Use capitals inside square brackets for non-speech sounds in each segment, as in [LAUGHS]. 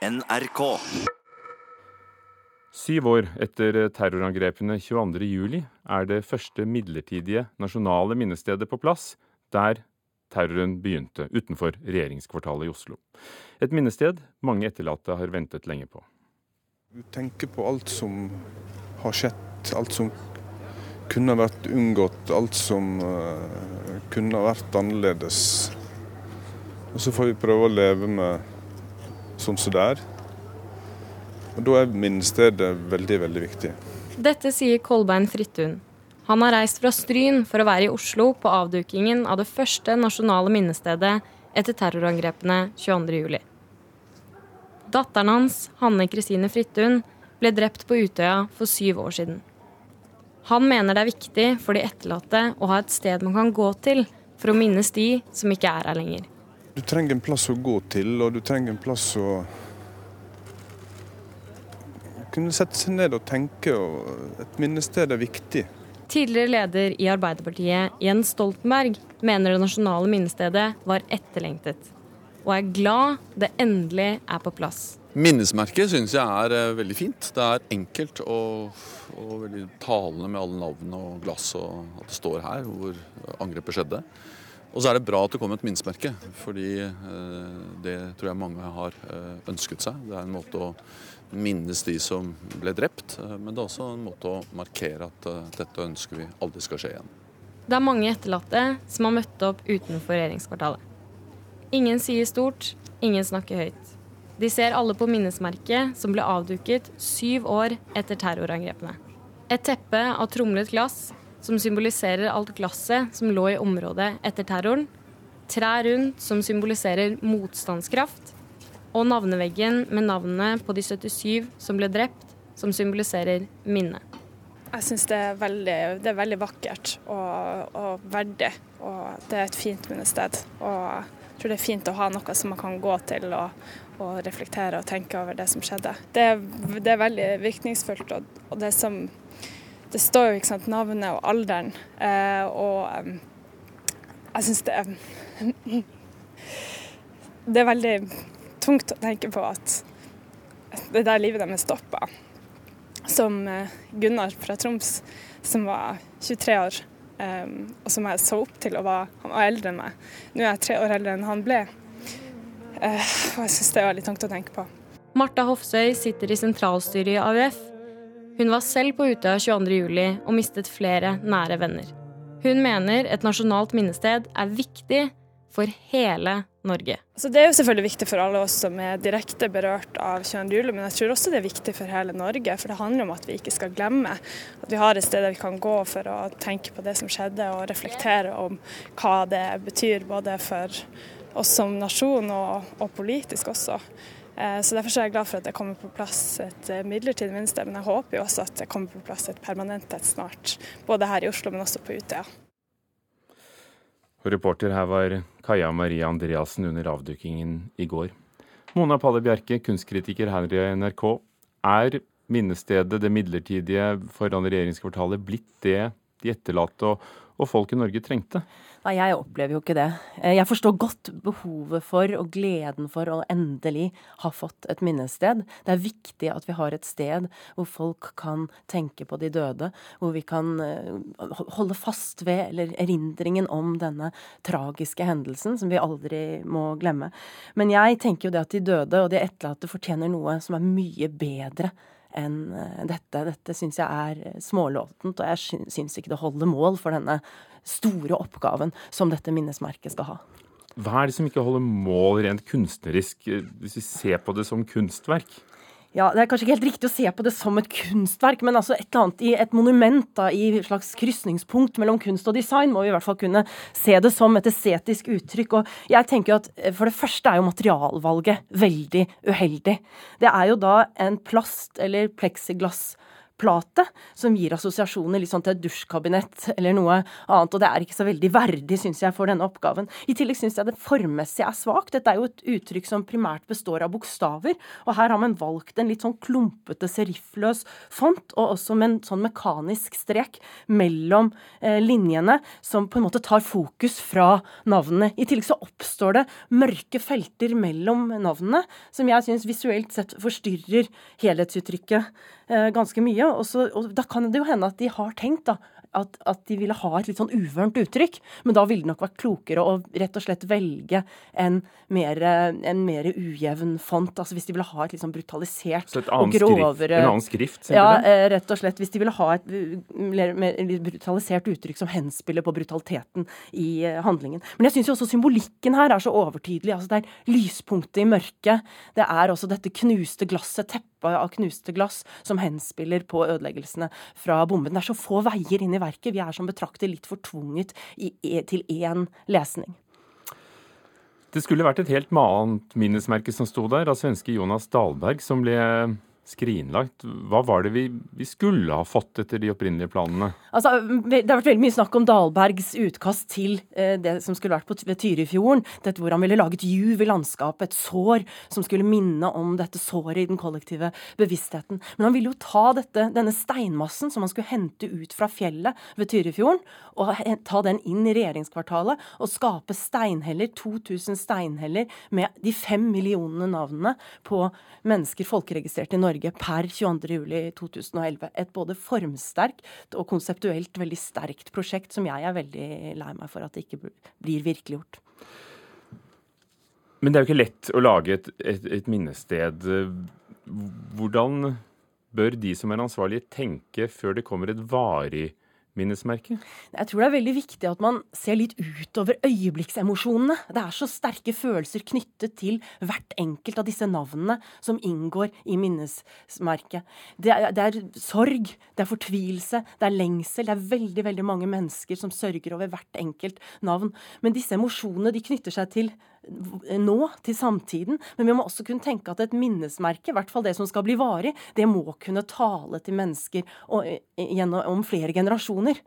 NRK. Syv år etter terrorangrepene 22.07 er det første midlertidige nasjonale minnestedet på plass der terroren begynte, utenfor regjeringskvartalet i Oslo. Et minnested mange etterlatte har ventet lenge på. Du tenker på alt som har skjedd, alt som kunne vært unngått, alt som uh, kunne vært annerledes. Og så får vi prøve å leve med sånn som det er. Og Da er minnestedet veldig, veldig viktig. Dette sier Kolbein Frittun. Han har reist fra Stryn for å være i Oslo på avdukingen av det første nasjonale minnestedet etter terrorangrepene 22.07. Datteren hans, Hanne Kristine Frittun, ble drept på Utøya for syv år siden. Han mener det er viktig for de etterlatte å ha et sted man kan gå til for å minnes de som ikke er her lenger. Du trenger en plass å gå til, og du trenger en plass å kunne sette seg ned og tenke. og Et minnested er viktig. Tidligere leder i Arbeiderpartiet, Jens Stoltenberg, mener det nasjonale minnestedet var etterlengtet, og er glad det endelig er på plass. Minnesmerket syns jeg er eh, veldig fint. Det er enkelt og, og veldig talende med alle navn og glass, og at det står her hvor angrepet skjedde. Og så er det bra at det kom et minnesmerke, fordi eh, det tror jeg mange har eh, ønsket seg. Det er en måte å minnes de som ble drept, eh, men det er også en måte å markere at dette ønsker vi aldri skal skje igjen. Det er mange etterlatte som har møtt opp utenfor regjeringskvartalet. Ingen sier stort, ingen snakker høyt. De ser alle på minnesmerket som ble avduket syv år etter terrorangrepene. Et teppe av tromlet glass som symboliserer alt glasset som lå i området etter terroren. Trær rundt som symboliserer motstandskraft og navneveggen med navnene på de 77 som ble drept, som symboliserer minne. Jeg syns det, det, er veldig vakkert og, og, verdig, og det er et fint minnested. Og jeg tror det er fint å ha noe som man kan gå til og, og reflektere og tenke over det som skjedde. Det, det er veldig virkningsfullt, og, og det som Det står jo sant, navnet og alderen, eh, og jeg syns det er [LAUGHS] Det er veldig tungt å tenke på at det der livet deres stoppa. Som eh, Gunnar fra Troms, som var 23 år, og som jeg så opp til og var, han var eldre enn meg. Nå er jeg tre år eldre enn han ble. Uh, og jeg syns det er veldig tungt å tenke på. Marta Hofsøy sitter i sentralstyret i AUF. Hun var selv på Utøya 22.07 og mistet flere nære venner. Hun mener et nasjonalt minnested er viktig for hele Norge. Altså det er jo selvfølgelig viktig for alle oss som er direkte berørt av 22. juli, men jeg tror også det er viktig for hele Norge. For det handler om at vi ikke skal glemme at vi har et sted der vi kan gå for å tenke på det som skjedde, og reflektere om hva det betyr både for oss som nasjon og, og politisk også. Eh, så Derfor er jeg glad for at det kommer på plass et eh, midlertidig minste, men jeg håper jo også at det kommer på plass et permanent et snart. Både her i Oslo, men også på Utøya. Reporter her var Kaja Maria Andreassen under avdukingen i går. Mona Palle Bjerke, kunstkritiker her i NRK. Er minnestedet, det midlertidige foran regjeringskvartalet, blitt det de etterlatte og, og folk i Norge trengte? Nei, jeg opplever jo ikke det. Eh, jeg forstår godt behovet for og gleden for å endelig ha fått et minnested. Det er viktig at vi har et sted hvor folk kan tenke på de døde, hvor vi kan eh, holde fast ved eller erindringen om denne tragiske hendelsen, som vi aldri må glemme. Men jeg tenker jo det at de døde og de etterlatte fortjener noe som er mye bedre enn eh, dette. Dette syns jeg er smålåtent, og jeg syns ikke det holder mål for denne store oppgaven som dette minnesmerket skal ha. Hva er det som ikke holder mål rent kunstnerisk, eh, hvis vi ser på det som kunstverk? Ja, Det er kanskje ikke helt riktig å se på det som et kunstverk, men altså et eller annet i et monument, da, i et slags krysningspunkt mellom kunst og design, må vi i hvert fall kunne se det som et estetisk uttrykk. Og jeg tenker at eh, For det første er jo materialvalget veldig uheldig. Det er jo da en plast- eller pleksiglass plate, som gir assosiasjoner litt sånn til et dusjkabinett eller noe annet. Og det er ikke så veldig verdig, syns jeg, for denne oppgaven. I tillegg syns jeg det formmessige er svakt. Dette er jo et uttrykk som primært består av bokstaver, og her har man valgt en litt sånn klumpete, serifløs font, og også med en sånn mekanisk strek mellom eh, linjene, som på en måte tar fokus fra navnene. I tillegg så oppstår det mørke felter mellom navnene, som jeg syns visuelt sett forstyrrer helhetsuttrykket ganske mye. Og, så, og da kan det jo hende at de har tenkt da, at, at, de ville ha et litt sånn uvørent uttrykk. Men da ville det nok vært klokere å rett og slett velge en mer, en mer ujevn font. Altså hvis de ville ha et litt sånn brutalisert og grovere skrift, En annen skrift? Ja, eh, rett og slett. Hvis de ville ha et mer, mer brutalisert uttrykk som henspiller på brutaliteten i eh, handlingen. Men jeg syns jo også symbolikken her er så overtydelig. Altså det er lyspunktet i mørket. Det er også dette knuste glasset, teppet av knuste glass, som henspiller på ødeleggelsene fra bomben. Det er så få veier inn i verket. Vi er som betrakter litt for tvunget i, til én lesning. Det skulle vært et helt annet minnesmerke som sto der, av svenske Jonas Dahlberg, som ble skrinlagt. Hva var det vi, vi, skulle ha fått etter de opprinnelige planene? Altså, det har vært veldig mye snakk om Dahlbergs utkast til eh, det som skulle vært på, ved Tyrifjorden. Dette hvor han ville lage et juv i landskapet, et sår som skulle minne om dette såret i den kollektive bevisstheten. Men han ville jo ta dette, denne steinmassen som han skulle hente ut fra fjellet ved Tyrifjorden, og ta den inn i regjeringskvartalet og skape steinheller, 2000 steinheller med de fem millionene navnene på mennesker folkeregistrert i Norge Norge per 22.07.2011. Et både formsterkt og konseptuelt veldig sterkt prosjekt som jeg er veldig lei meg for at det ikke blir virkeliggjort. Men det er jo ikke lett å lage et, et, et minnested. Hvordan bør de som er ansvarlige tenke før det kommer et varig minnesmerke? Jeg tror det er veldig viktig at man ser litt utover øyeblikksemosjonene. Det er så sterke følelser knyttet til hvert enkelt av disse navnene som inngår i minnesmerket. Det er, det er sorg, det er fortvilelse, det er lengsel. Det er veldig veldig mange mennesker som sørger over hvert enkelt navn. Men disse emosjonene de knytter seg til nå, til samtiden. Men vi må også kunne tenke at et minnesmerke, i hvert fall det som skal bli varig, det må kunne tale til mennesker og, gjennom flere generasjoner.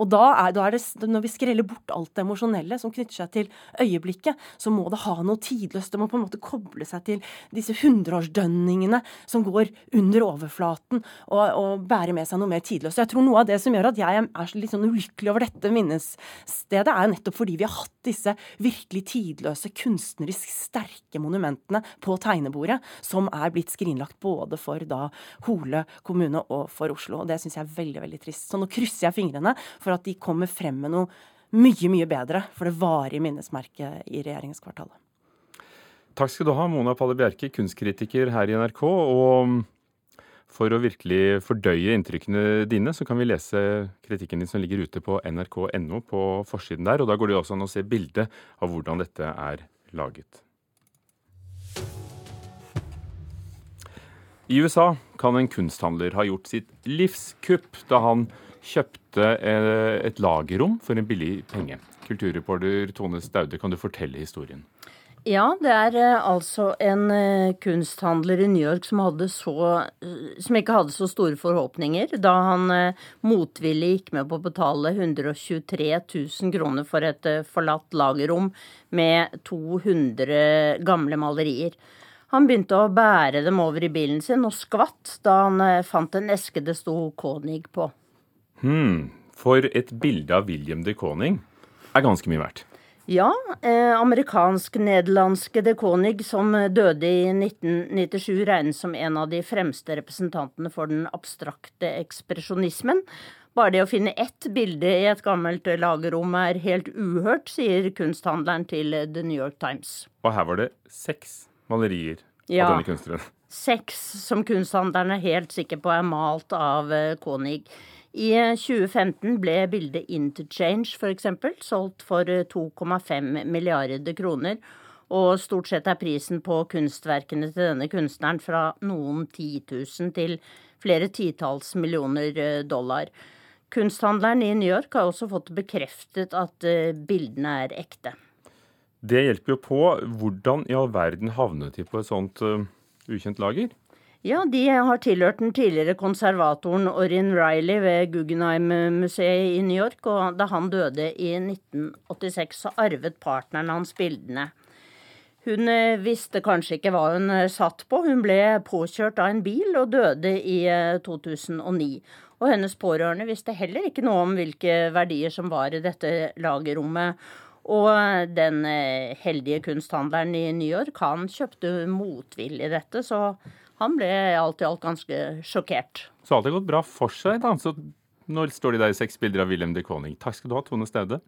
Og da er, da er, det, når vi skreller bort alt det emosjonelle som knytter seg til øyeblikket, så må det ha noe tidløst. Det må på en måte koble seg til disse hundreårsdønningene som går under overflaten, og, og bære med seg noe mer tidløst. Jeg tror noe av det som gjør at jeg er litt sånn ulykkelig over dette minnesstedet, er nettopp fordi vi har hatt disse virkelig tidløse, kunstnerisk sterke monumentene på tegnebordet, som er blitt skrinlagt både for da Hole kommune og for Oslo. og Det syns jeg er veldig, veldig trist. Så nå krysser jeg fingrene for at de kommer frem med noe mye, mye bedre for det varige minnesmerket i regjeringskvartalet. Takk skal du ha, Mona Palle Bjerke, kunstkritiker her i NRK. og for å virkelig fordøye inntrykkene dine, så kan vi lese kritikken din som ligger ute på nrk.no på forsiden der. og Da går det også an å se bildet av hvordan dette er laget. I USA kan en kunsthandler ha gjort sitt livskupp da han kjøpte eh, et lagerrom for en billig penge. Kulturreporter Tone Staude, kan du fortelle historien? Ja, det er eh, altså en eh, kunsthandler i New York som, så, som, ikke hadde så store forhåpninger da han motvillig gikk med på å betale 123 000 kroner for et forlatt lagerrom med 200 gamle malerier. Han begynte å bære dem over i bilen sin og skvatt da han fant en eske det sto Konig på. Hm, for et bilde av William de Koning er ganske mye verdt. Ja, eh, amerikansk-nederlandske de Konig, som døde i 1997, regnes som en av de fremste representantene for den abstrakte ekspresjonismen. Bare det å finne ett bilde i et gammelt lagerrom er helt uhørt, sier kunsthandleren til The New York Times. Og her var det seks malerier ja, av denne kunstneren. Seks som kunsthandleren er helt sikker på er malt av eh, Konig. I 2015 ble bildet Interchange f.eks. solgt for 2,5 eh, milliarder kroner. Og stort sett er prisen på kunstverkene til denne kunstneren fra noen titusen til flere titalls millioner eh, dollar. Kunsthandleren i New York har også fått bekreftet at eh, bildene er ekte. Det hjelper jo på. Hvordan i all verden havnet de på et sånt ukjent lager? Ja, de har tilhørt den tidligere konservatoren Orin Riley ved Guggenheim-museet i New York, og da han døde i 1986, så arvet partneren hans bildene. Hun eh, visste kanskje ikke hva hun eh, satt på. Hun ble påkjørt av en bil og døde i 2009. Eh, og hennes pårørende visste heller ikke noe om hvilke verdier som var i dette lagerrommet. Og den heldige kunsthandleren i New York, han kjøpte motvillig dette, så han ble alt i alt ganske sjokkert. Så alt har gått bra for seg, da. Så nå står de der i seks bilder av Wilhelm de Koning. Takk skal du ha, Tone Staude.